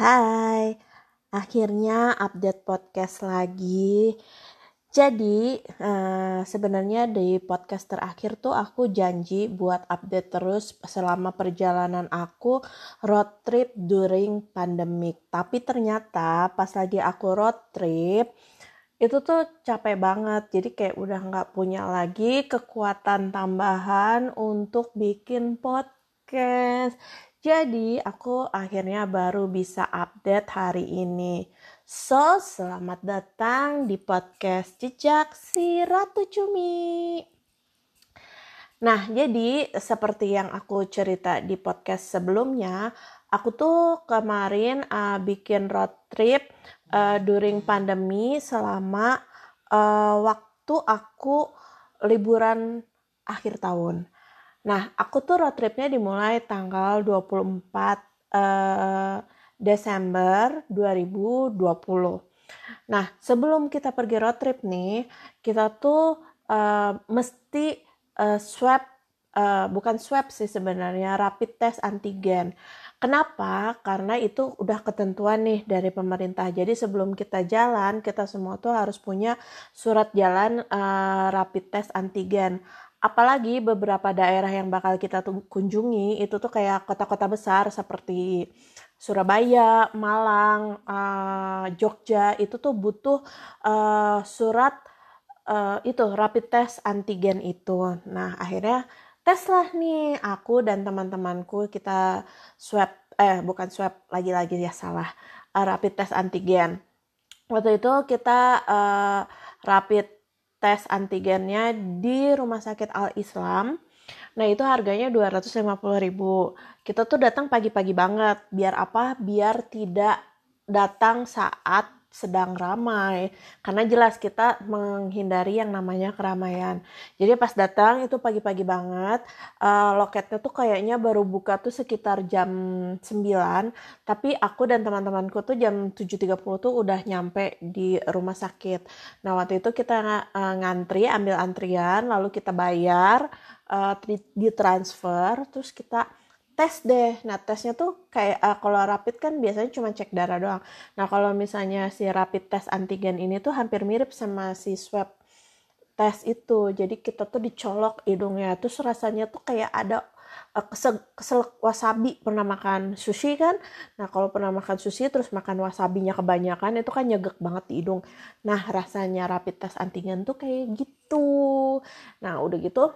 Hai, akhirnya update podcast lagi. Jadi uh, sebenarnya di podcast terakhir tuh aku janji buat update terus selama perjalanan aku road trip during pandemic. Tapi ternyata pas lagi aku road trip itu tuh capek banget. Jadi kayak udah nggak punya lagi kekuatan tambahan untuk bikin podcast. Jadi aku akhirnya baru bisa update hari ini. So, selamat datang di podcast Jejak si Ratu Cumi. Nah, jadi seperti yang aku cerita di podcast sebelumnya, aku tuh kemarin uh, bikin road trip uh, during pandemi selama uh, waktu aku liburan akhir tahun. Nah, aku tuh road tripnya dimulai tanggal 24 uh, Desember 2020. Nah, sebelum kita pergi road trip nih, kita tuh uh, mesti uh, swab, uh, bukan swab sih sebenarnya, rapid test antigen. Kenapa? Karena itu udah ketentuan nih dari pemerintah. Jadi sebelum kita jalan, kita semua tuh harus punya surat jalan uh, rapid test antigen apalagi beberapa daerah yang bakal kita kunjungi itu tuh kayak kota-kota besar seperti Surabaya, Malang, uh, Jogja itu tuh butuh uh, surat uh, itu rapid test antigen itu. Nah akhirnya tes lah nih aku dan teman-temanku kita swab eh bukan swab lagi-lagi ya salah uh, rapid test antigen. Waktu itu kita uh, rapid tes antigennya di Rumah Sakit Al Islam. Nah, itu harganya 250.000. Kita tuh datang pagi-pagi banget. Biar apa? Biar tidak datang saat sedang ramai. Karena jelas kita menghindari yang namanya keramaian. Jadi pas datang itu pagi-pagi banget uh, loketnya tuh kayaknya baru buka tuh sekitar jam 9 tapi aku dan teman-temanku tuh jam 7.30 tuh udah nyampe di rumah sakit. Nah waktu itu kita uh, ngantri ambil antrian lalu kita bayar uh, ditransfer terus kita tes deh. Nah, tesnya tuh kayak uh, kalau rapid kan biasanya cuma cek darah doang. Nah, kalau misalnya si rapid test antigen ini tuh hampir mirip sama si swab tes itu. Jadi kita tuh dicolok hidungnya. Terus rasanya tuh kayak ada uh, kesel, kesel wasabi. Pernah makan sushi kan? Nah, kalau pernah makan sushi terus makan wasabinya kebanyakan itu kan nyegek banget di hidung. Nah, rasanya rapid test antigen tuh kayak gitu. Nah, udah gitu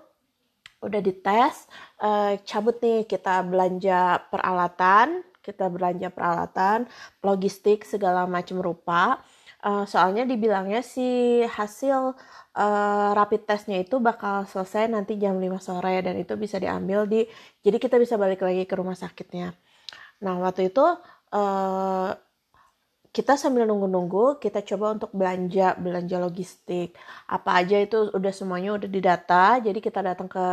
udah dites uh, cabut nih kita belanja peralatan kita belanja peralatan logistik segala macam rupa. Uh, soalnya dibilangnya si hasil uh, rapid testnya itu bakal selesai nanti jam 5 sore dan itu bisa diambil di jadi kita bisa balik lagi ke rumah sakitnya. Nah waktu itu uh, kita sambil nunggu-nunggu kita coba untuk belanja belanja logistik. Apa aja itu udah semuanya udah didata jadi kita datang ke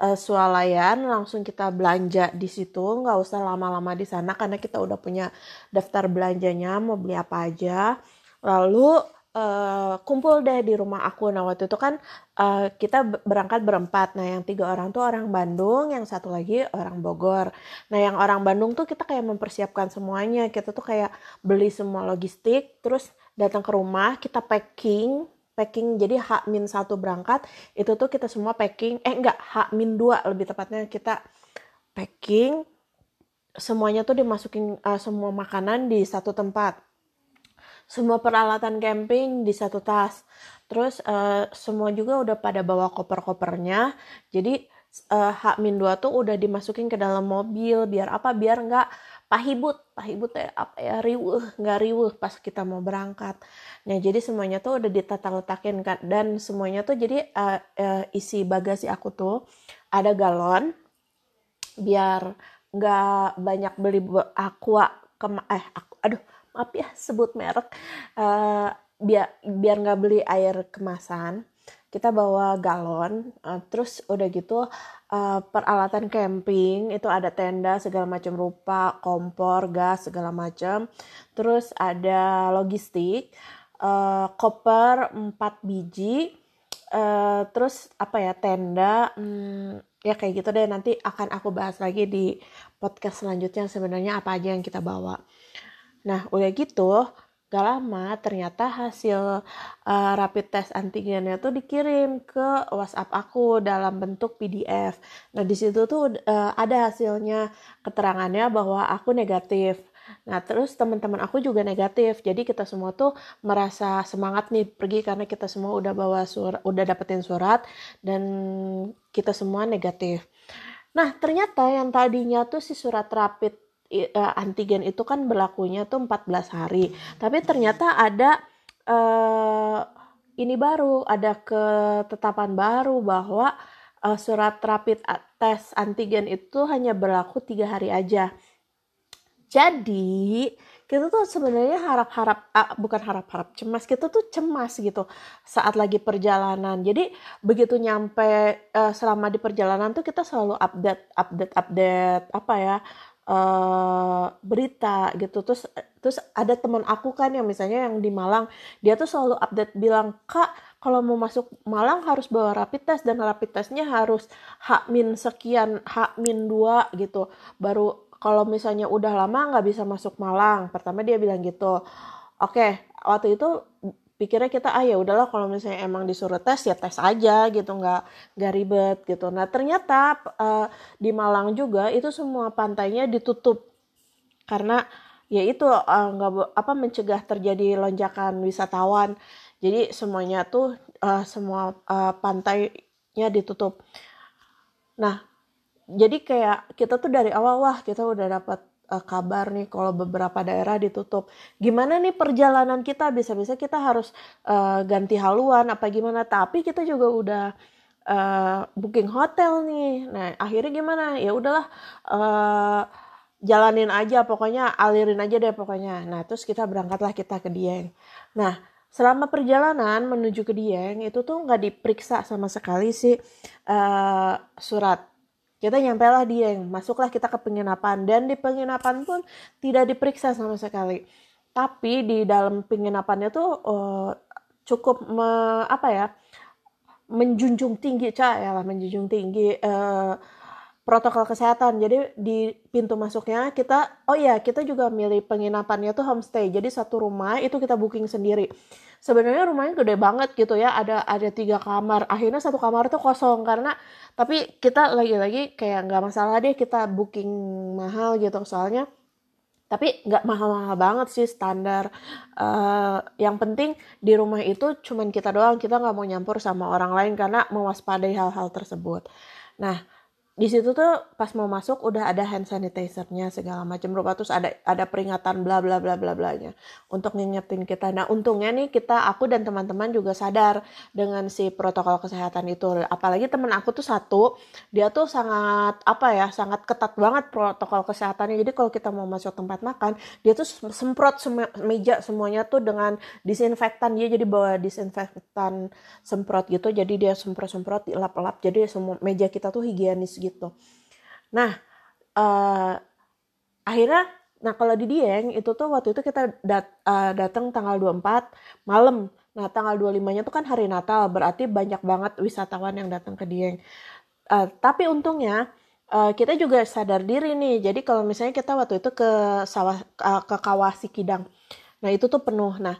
uh, swalayan langsung kita belanja di situ. Nggak usah lama-lama di sana karena kita udah punya daftar belanjanya mau beli apa aja. Lalu uh, kumpul deh di rumah aku. Nah waktu itu kan uh, kita berangkat berempat. Nah yang tiga orang tuh orang Bandung, yang satu lagi orang Bogor. Nah yang orang Bandung tuh kita kayak mempersiapkan semuanya. Kita tuh kayak beli semua logistik, terus datang ke rumah, kita packing, packing jadi H min satu berangkat itu tuh kita semua packing eh enggak H min dua lebih tepatnya kita packing semuanya tuh dimasukin uh, semua makanan di satu tempat semua peralatan camping di satu tas. Terus uh, semua juga udah pada bawa koper-kopernya. Jadi uh, H-2 tuh udah dimasukin ke dalam mobil biar apa? Biar nggak pahibut. Pahibut ya apa ya riuh, nggak riuh pas kita mau berangkat. Nah, jadi semuanya tuh udah ditata letakin kan dan semuanya tuh jadi uh, uh, isi bagasi aku tuh ada galon biar nggak banyak beli aqua ke eh aku, aduh maaf ya sebut merek. Uh, biar biar nggak beli air kemasan kita bawa galon. Uh, terus udah gitu uh, peralatan camping itu ada tenda segala macam rupa kompor gas segala macam. Terus ada logistik uh, koper 4 biji uh, terus apa ya tenda hmm, ya kayak gitu deh. Nanti akan aku bahas lagi di podcast selanjutnya sebenarnya apa aja yang kita bawa Nah, udah gitu, gak lama ternyata hasil uh, rapid test antigennya tuh dikirim ke WhatsApp aku dalam bentuk PDF. Nah di situ tuh uh, ada hasilnya keterangannya bahwa aku negatif. Nah terus teman-teman aku juga negatif. Jadi kita semua tuh merasa semangat nih pergi karena kita semua udah bawa surat, udah dapetin surat dan kita semua negatif. Nah ternyata yang tadinya tuh si surat rapid antigen itu kan berlakunya tuh 14 hari. Tapi ternyata ada uh, ini baru, ada ketetapan baru bahwa uh, surat rapid tes antigen itu hanya berlaku tiga hari aja. Jadi kita tuh sebenarnya harap-harap uh, bukan harap-harap cemas kita tuh cemas gitu saat lagi perjalanan jadi begitu nyampe uh, selama di perjalanan tuh kita selalu update update update apa ya uh, berita gitu. Terus terus ada teman aku kan yang misalnya yang di Malang dia tuh selalu update bilang kak kalau mau masuk Malang harus bawa rapid test dan rapid testnya harus H min sekian H min dua gitu. Baru kalau misalnya udah lama nggak bisa masuk Malang. Pertama dia bilang gitu. Oke waktu itu pikirnya kita ah ya udahlah kalau misalnya emang disuruh tes ya tes aja gitu. Nggak nggak ribet gitu. Nah ternyata uh, di Malang juga itu semua pantainya ditutup. Karena ya itu uh, apa mencegah terjadi lonjakan wisatawan. Jadi semuanya tuh uh, semua uh, pantainya ditutup. Nah jadi kayak kita tuh dari awal wah kita udah dapat uh, kabar nih kalau beberapa daerah ditutup. Gimana nih perjalanan kita? Bisa-bisa kita harus uh, ganti haluan apa gimana? Tapi kita juga udah uh, booking hotel nih. Nah akhirnya gimana? Ya udahlah. Uh, jalanin aja pokoknya alirin aja deh pokoknya nah terus kita berangkatlah kita ke Dieng nah selama perjalanan menuju ke Dieng itu tuh nggak diperiksa sama sekali sih uh, surat kita nyampe lah di yang masuklah kita ke penginapan. Dan di penginapan pun tidak diperiksa sama sekali. Tapi di dalam penginapannya tuh uh, cukup me, apa ya menjunjung tinggi cah ya lah menjunjung tinggi uh, protokol kesehatan. Jadi di pintu masuknya kita oh ya kita juga milih penginapannya tuh homestay. Jadi satu rumah itu kita booking sendiri. Sebenarnya rumahnya gede banget gitu ya. Ada ada tiga kamar. Akhirnya satu kamar tuh kosong karena tapi kita lagi-lagi kayak nggak masalah deh kita booking mahal gitu. Soalnya tapi nggak mahal-mahal banget sih standar. Uh, yang penting di rumah itu cuman kita doang. Kita nggak mau nyampur sama orang lain karena mewaspadai hal-hal tersebut. Nah di situ tuh pas mau masuk udah ada hand sanitizernya segala macam rupa terus ada ada peringatan bla bla bla bla bla nya untuk ngingetin kita. Nah untungnya nih kita aku dan teman-teman juga sadar dengan si protokol kesehatan itu. Apalagi teman aku tuh satu dia tuh sangat apa ya sangat ketat banget protokol kesehatannya. Jadi kalau kita mau masuk tempat makan dia tuh semprot sem meja semuanya tuh dengan disinfektan. Dia jadi bawa disinfektan semprot gitu jadi dia semprot semprot dilap lap jadi semua meja kita tuh higienis gitu gitu. Nah, uh, akhirnya nah kalau di Dieng itu tuh waktu itu kita dat, uh, datang tanggal 24 malam. Nah, tanggal 25-nya tuh kan hari Natal, berarti banyak banget wisatawan yang datang ke Dieng. Uh, tapi untungnya uh, kita juga sadar diri nih. Jadi kalau misalnya kita waktu itu ke sawah uh, ke Kawasi Kidang. Nah, itu tuh penuh. Nah,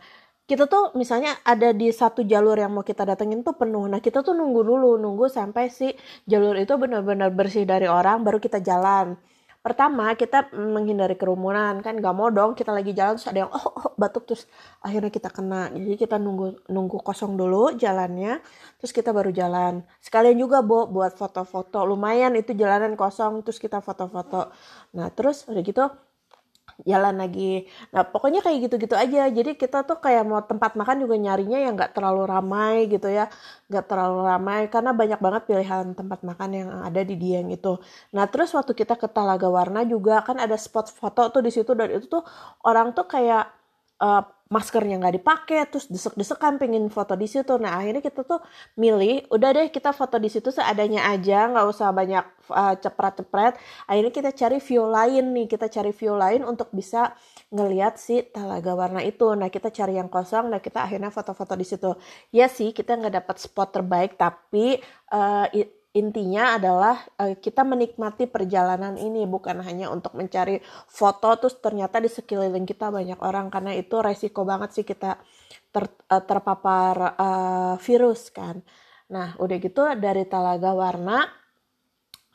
kita tuh misalnya ada di satu jalur yang mau kita datengin tuh penuh. Nah kita tuh nunggu dulu, nunggu sampai si jalur itu benar-benar bersih dari orang, baru kita jalan. Pertama kita menghindari kerumunan kan gak mau dong kita lagi jalan terus ada yang oh, oh batuk terus akhirnya kita kena. Jadi kita nunggu nunggu kosong dulu jalannya, terus kita baru jalan. Sekalian juga bu buat foto-foto. Lumayan itu jalanan kosong terus kita foto-foto. Nah terus udah gitu jalan lagi. Nah pokoknya kayak gitu-gitu aja. Jadi kita tuh kayak mau tempat makan juga nyarinya yang nggak terlalu ramai gitu ya. Nggak terlalu ramai karena banyak banget pilihan tempat makan yang ada di Dieng itu. Nah terus waktu kita ke Talaga Warna juga kan ada spot foto tuh di situ. Dan itu tuh orang tuh kayak uh, maskernya nggak dipakai terus desek-desekan pengen foto di situ. Nah akhirnya kita tuh milih udah deh kita foto di situ seadanya aja nggak usah banyak uh, cepret-cepret. Akhirnya kita cari view lain nih kita cari view lain untuk bisa ngelihat si talaga warna itu. Nah kita cari yang kosong nah kita akhirnya foto-foto di situ. Ya sih kita nggak dapat spot terbaik tapi uh, intinya adalah uh, kita menikmati perjalanan ini bukan hanya untuk mencari foto terus ternyata di sekeliling kita banyak orang karena itu resiko banget sih kita ter, uh, terpapar uh, virus kan. Nah udah gitu dari Talaga Warna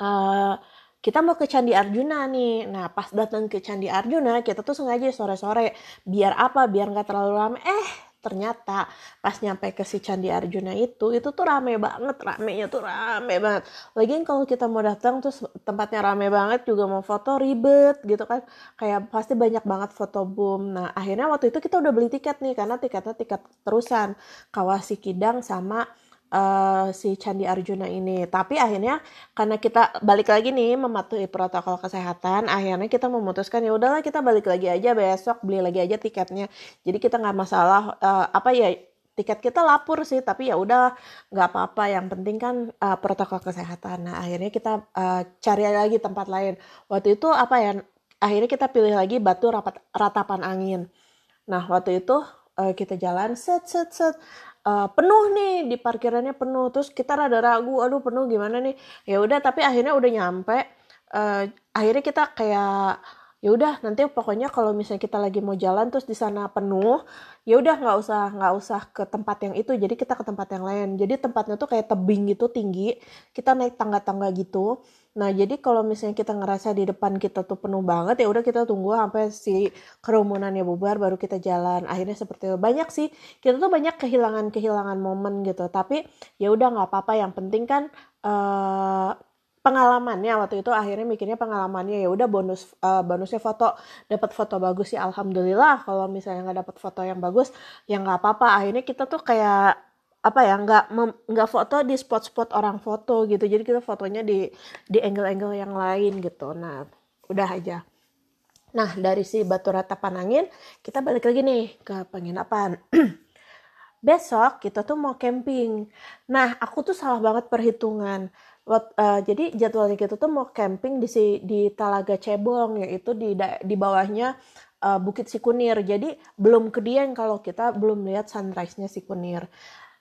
uh, kita mau ke Candi Arjuna nih. Nah, pas datang ke Candi Arjuna, kita tuh sengaja sore-sore. Biar apa? Biar nggak terlalu lama. Eh, ternyata pas nyampe ke si Candi Arjuna itu itu tuh rame banget ramenya tuh rame banget. Lagian kalau kita mau datang terus tempatnya rame banget juga mau foto ribet gitu kan. Kayak pasti banyak banget foto boom. Nah akhirnya waktu itu kita udah beli tiket nih karena tiketnya tiket terusan. Kawasi Kidang sama uh, si Candi Arjuna ini. Tapi akhirnya karena kita balik lagi nih mematuhi protokol kesehatan, akhirnya kita memutuskan ya udahlah kita balik lagi aja besok beli lagi aja tiketnya. Jadi kita nggak masalah uh, apa ya tiket kita lapor sih tapi ya udah nggak apa-apa. Yang penting kan uh, protokol kesehatan. Nah akhirnya kita uh, cari lagi tempat lain. Waktu itu apa ya akhirnya kita pilih lagi batu rapat, ratapan angin. Nah waktu itu kita jalan set set set uh, penuh nih di parkirannya penuh. Terus kita rada ragu aduh penuh gimana nih? Ya udah tapi akhirnya udah nyampe uh, akhirnya kita kayak ya udah nanti pokoknya kalau misalnya kita lagi mau jalan terus di sana penuh ya udah nggak usah nggak usah ke tempat yang itu jadi kita ke tempat yang lain. Jadi tempatnya tuh kayak tebing gitu tinggi kita naik tangga-tangga gitu. Nah jadi kalau misalnya kita ngerasa di depan kita tuh penuh banget ya udah kita tunggu sampai si kerumunannya bubar baru kita jalan. Akhirnya seperti itu. Banyak sih kita tuh banyak kehilangan kehilangan momen gitu. Tapi ya udah nggak apa-apa. Yang penting kan uh, pengalamannya waktu itu akhirnya mikirnya pengalamannya ya udah bonus uh, bonusnya foto dapat foto bagus sih alhamdulillah. Kalau misalnya nggak dapat foto yang bagus ya nggak apa-apa. Akhirnya kita tuh kayak apa ya nggak nggak foto di spot-spot orang foto gitu. Jadi kita fotonya di di angle-angle yang lain gitu. Nah udah aja. Nah dari si batu rata panangin kita balik lagi nih ke penginapan. Besok kita tuh mau camping. Nah aku tuh salah banget perhitungan Lot, uh, jadi jadwalnya kita tuh mau camping di si di Talaga Cebong yaitu di di bawahnya uh, Bukit Sikunir. Jadi belum ke Dieng kalau kita belum lihat sunrise-nya Sikunir.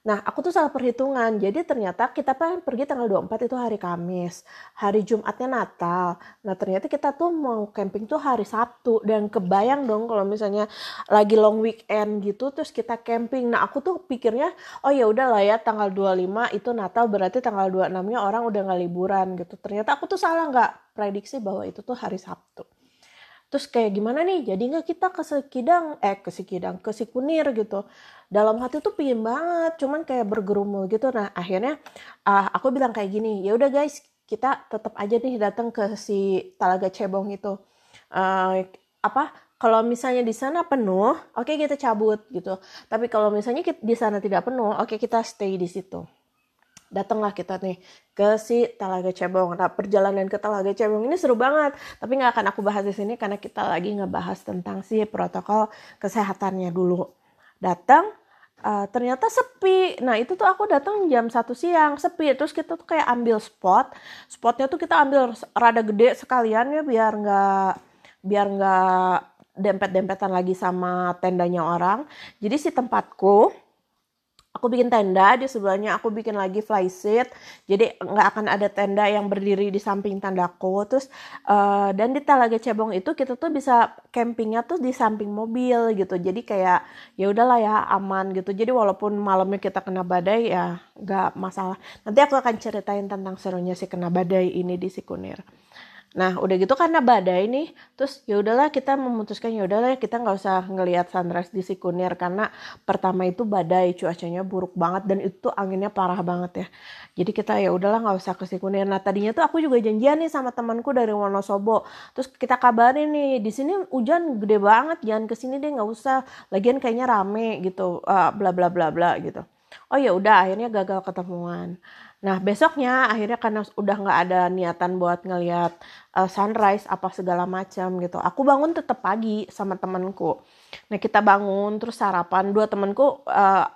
Nah, aku tuh salah perhitungan. Jadi ternyata kita kan pergi tanggal 24 itu hari Kamis. Hari Jumatnya Natal. Nah, ternyata kita tuh mau camping tuh hari Sabtu. Dan kebayang dong kalau misalnya lagi long weekend gitu, terus kita camping. Nah, aku tuh pikirnya, oh ya udah lah ya tanggal 25 itu Natal berarti tanggal 26-nya orang udah nggak liburan gitu. Ternyata aku tuh salah nggak prediksi bahwa itu tuh hari Sabtu terus kayak gimana nih? Jadi nggak kita ke Sekidang eh ke Sekidang ke Sikunir gitu. Dalam hati tuh pingin banget cuman kayak bergerumul gitu. Nah akhirnya uh, aku bilang kayak gini ya udah guys kita tetap aja nih datang ke si Talaga Cebong itu. Uh, apa kalau misalnya di sana penuh oke okay, kita cabut gitu. Tapi kalau misalnya di sana tidak penuh oke okay, kita stay di situ datanglah kita nih ke si Talaga Cebong. Nah, perjalanan ke Talaga Cebong ini seru banget. Tapi nggak akan aku bahas di sini karena kita lagi ngebahas tentang si protokol kesehatannya dulu. Datang, uh, ternyata sepi. Nah itu tuh aku datang jam satu siang sepi. Terus kita tuh kayak ambil spot. Spotnya tuh kita ambil rada gede sekalian ya biar nggak biar nggak dempet-dempetan lagi sama tendanya orang. Jadi si tempatku aku bikin tenda di sebelahnya aku bikin lagi fly seat. Jadi nggak akan ada tenda yang berdiri di samping tendaku terus uh, dan di Talaga Cebong itu kita tuh bisa campingnya tuh di samping mobil gitu. Jadi kayak ya udahlah ya aman gitu. Jadi walaupun malamnya kita kena badai ya nggak masalah. Nanti aku akan ceritain tentang serunya si kena badai ini di Sikunir Nah, udah gitu karena badai nih, terus ya udahlah kita memutuskan ya udahlah kita nggak usah ngelihat sunrise di Sikunir karena pertama itu badai, cuacanya buruk banget dan itu anginnya parah banget ya. Jadi kita ya udahlah nggak usah ke Sikunir. Nah, tadinya tuh aku juga janjian nih sama temanku dari Wonosobo. Terus kita kabarin nih, di sini hujan gede banget, jangan ke sini deh nggak usah. Lagian kayaknya rame gitu, uh, bla bla bla bla gitu. Oh ya udah akhirnya gagal ketemuan. Nah besoknya akhirnya karena udah nggak ada niatan buat ngeliat uh, sunrise apa segala macam gitu. Aku bangun tetap pagi sama temenku. Nah kita bangun terus sarapan dua temenku uh,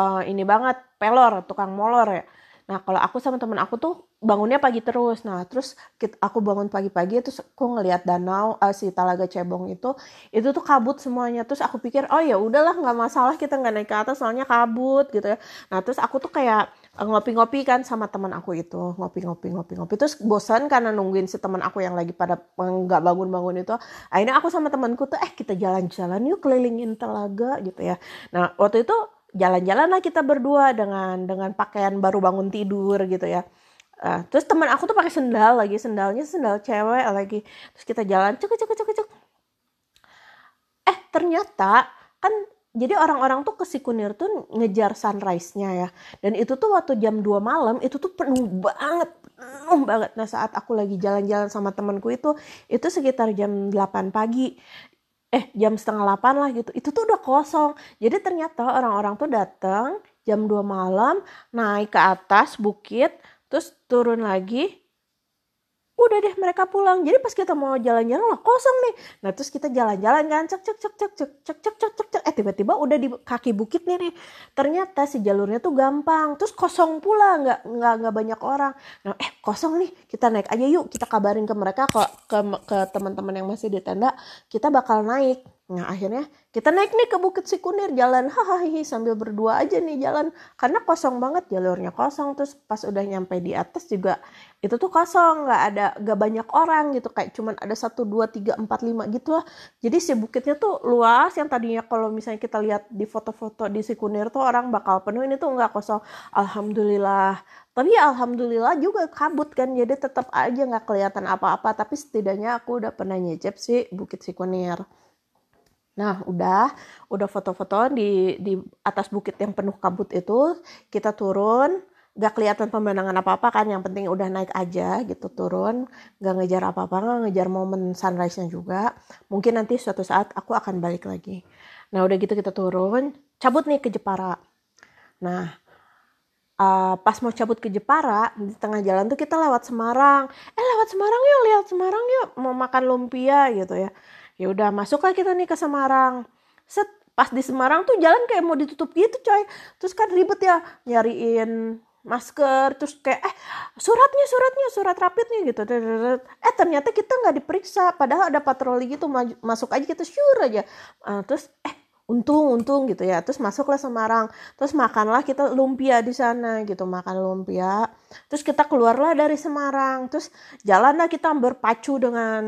uh, ini banget pelor tukang molor ya. Nah kalau aku sama temen aku tuh bangunnya pagi terus. Nah terus kita, aku bangun pagi-pagi terus aku ngelihat danau uh, si Talaga Cebong itu itu tuh kabut semuanya. Terus aku pikir oh ya udahlah nggak masalah kita nggak naik ke atas soalnya kabut gitu ya. Nah terus aku tuh kayak ngopi-ngopi kan sama teman aku itu ngopi-ngopi ngopi-ngopi terus bosan karena nungguin si teman aku yang lagi pada nggak bangun-bangun itu akhirnya aku sama temanku tuh eh kita jalan-jalan yuk kelilingin telaga gitu ya nah waktu itu jalan-jalan lah kita berdua dengan dengan pakaian baru bangun tidur gitu ya uh, terus teman aku tuh pakai sendal lagi sendalnya sendal cewek lagi terus kita jalan cek cek cek cek eh ternyata kan jadi orang-orang tuh ke Sikunir tuh ngejar sunrise-nya ya. Dan itu tuh waktu jam 2 malam itu tuh penuh banget, penuh banget. Nah saat aku lagi jalan-jalan sama temanku itu, itu sekitar jam 8 pagi. Eh jam setengah 8 lah gitu. Itu tuh udah kosong. Jadi ternyata orang-orang tuh datang jam 2 malam, naik ke atas bukit, terus turun lagi, udah deh mereka pulang. Jadi pas kita mau jalan-jalan lah kosong nih. Nah terus kita jalan-jalan kan cek cek cek cek cek cek cek cek cek cek. Eh tiba-tiba udah di kaki bukit nih nih ternyata si jalurnya tuh gampang. Terus kosong pula nggak nggak nggak banyak orang. Nah eh kosong nih. Kita naik aja yuk. Kita kabarin ke mereka ke ke, ke teman-teman yang masih di tenda. Kita bakal naik Nah akhirnya kita naik nih ke Bukit Sikunir jalan hahaha sambil berdua aja nih jalan. Karena kosong banget jalurnya kosong. Terus pas udah nyampe di atas juga itu tuh kosong nggak ada nggak banyak orang gitu. Kayak cuman ada satu dua tiga empat lima gitu lah. Jadi si bukitnya tuh luas. Yang tadinya kalau misalnya kita lihat di foto-foto di Sikunir tuh orang bakal penuh ini tuh nggak kosong. Alhamdulillah. Tapi ya alhamdulillah juga kabut kan. Jadi tetap aja nggak kelihatan apa-apa. Tapi setidaknya aku udah pernah nyecep sih Bukit Sikunir. Nah, udah, udah foto-foto di di atas bukit yang penuh kabut itu, kita turun, gak kelihatan pemandangan apa-apa kan, yang penting udah naik aja gitu turun, gak ngejar apa-apa, gak ngejar momen sunrise-nya juga. Mungkin nanti suatu saat aku akan balik lagi. Nah, udah gitu kita turun, cabut nih ke Jepara. Nah, uh, pas mau cabut ke Jepara di tengah jalan tuh kita lewat Semarang. Eh lewat Semarang yuk, lihat Semarang yuk, mau makan lumpia gitu ya ya udah masuklah kita nih ke Semarang. Set pas di Semarang tuh jalan kayak mau ditutup gitu coy. Terus kan ribet ya nyariin masker terus kayak eh suratnya suratnya surat rapidnya gitu. Eh ternyata kita nggak diperiksa padahal ada patroli gitu masuk aja kita syur aja. Uh, terus eh untung untung gitu ya. Terus masuklah Semarang. Terus makanlah kita lumpia di sana gitu. Makan lumpia. Terus kita keluarlah dari Semarang. Terus jalanlah kita berpacu dengan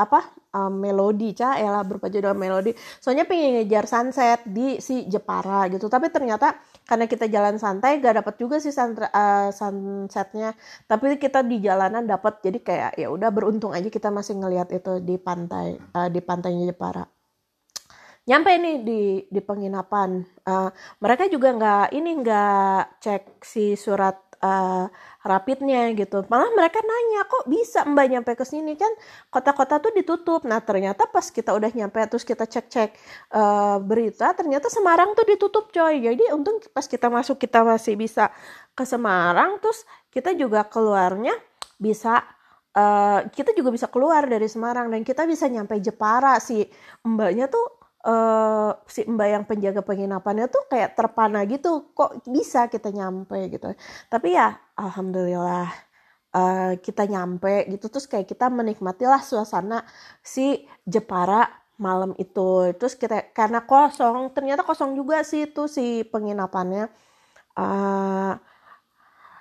apa um, melodi cah ya berpacu dengan melodi. Soalnya pengen ngejar sunset di si Jepara gitu. Tapi ternyata karena kita jalan santai gak dapat juga sih uh, sunsetnya. Tapi kita di jalanan dapat jadi kayak ya udah beruntung aja kita masih ngelihat itu di pantai uh, di pantainya Jepara. Nyampe nih di di penginapan. Uh, mereka juga nggak ini nggak cek si surat uh, rapidnya gitu. Malah mereka nanya kok bisa mbak nyampe ke sini? Kan kota-kota tuh ditutup. Nah ternyata pas kita udah nyampe terus kita cek-cek uh, berita ternyata Semarang tuh ditutup coy. Jadi untung pas kita masuk kita masih bisa ke Semarang terus kita juga keluarnya bisa uh, kita juga bisa keluar dari Semarang. Dan kita bisa nyampe Jepara si mbaknya tuh uh, si mbak yang penjaga penginapannya tuh kayak terpana gitu. Kok bisa kita nyampe gitu? Tapi ya alhamdulillah uh, kita nyampe gitu. Terus kayak kita menikmatilah suasana si Jepara malam itu. Terus kita karena kosong ternyata kosong juga sih itu si penginapannya. Uh,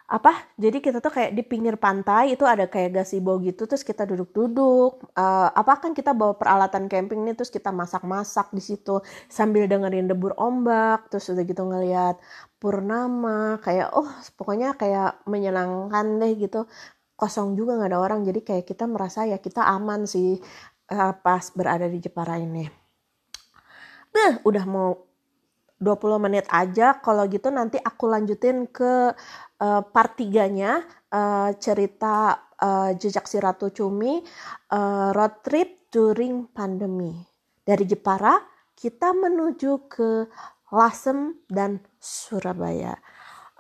apa jadi kita tuh kayak di pinggir pantai itu ada kayak gazebo gitu terus kita duduk-duduk uh, apa kan kita bawa peralatan camping nih terus kita masak-masak di situ sambil dengerin debur ombak terus udah gitu ngeliat purnama kayak oh pokoknya kayak menyenangkan deh gitu kosong juga nggak ada orang jadi kayak kita merasa ya kita aman sih uh, pas berada di Jepara ini. Nah, udah mau 20 menit aja kalau gitu nanti aku lanjutin ke uh, part 3-nya uh, cerita uh, jejak si Ratu Cumi uh, road trip during pandemi dari Jepara kita menuju ke Lasem dan Surabaya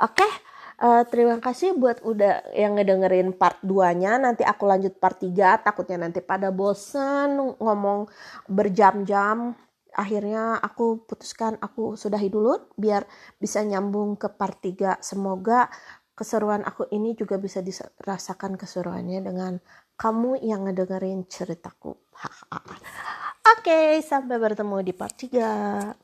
oke okay? Uh, terima kasih buat udah yang ngedengerin part 2-nya. Nanti aku lanjut part 3. Takutnya nanti pada bosen ngomong berjam-jam akhirnya aku putuskan aku sudahi dulu biar bisa nyambung ke part 3 semoga keseruan aku ini juga bisa dirasakan keseruannya dengan kamu yang ngedengerin ceritaku. Oke okay, sampai bertemu di part 3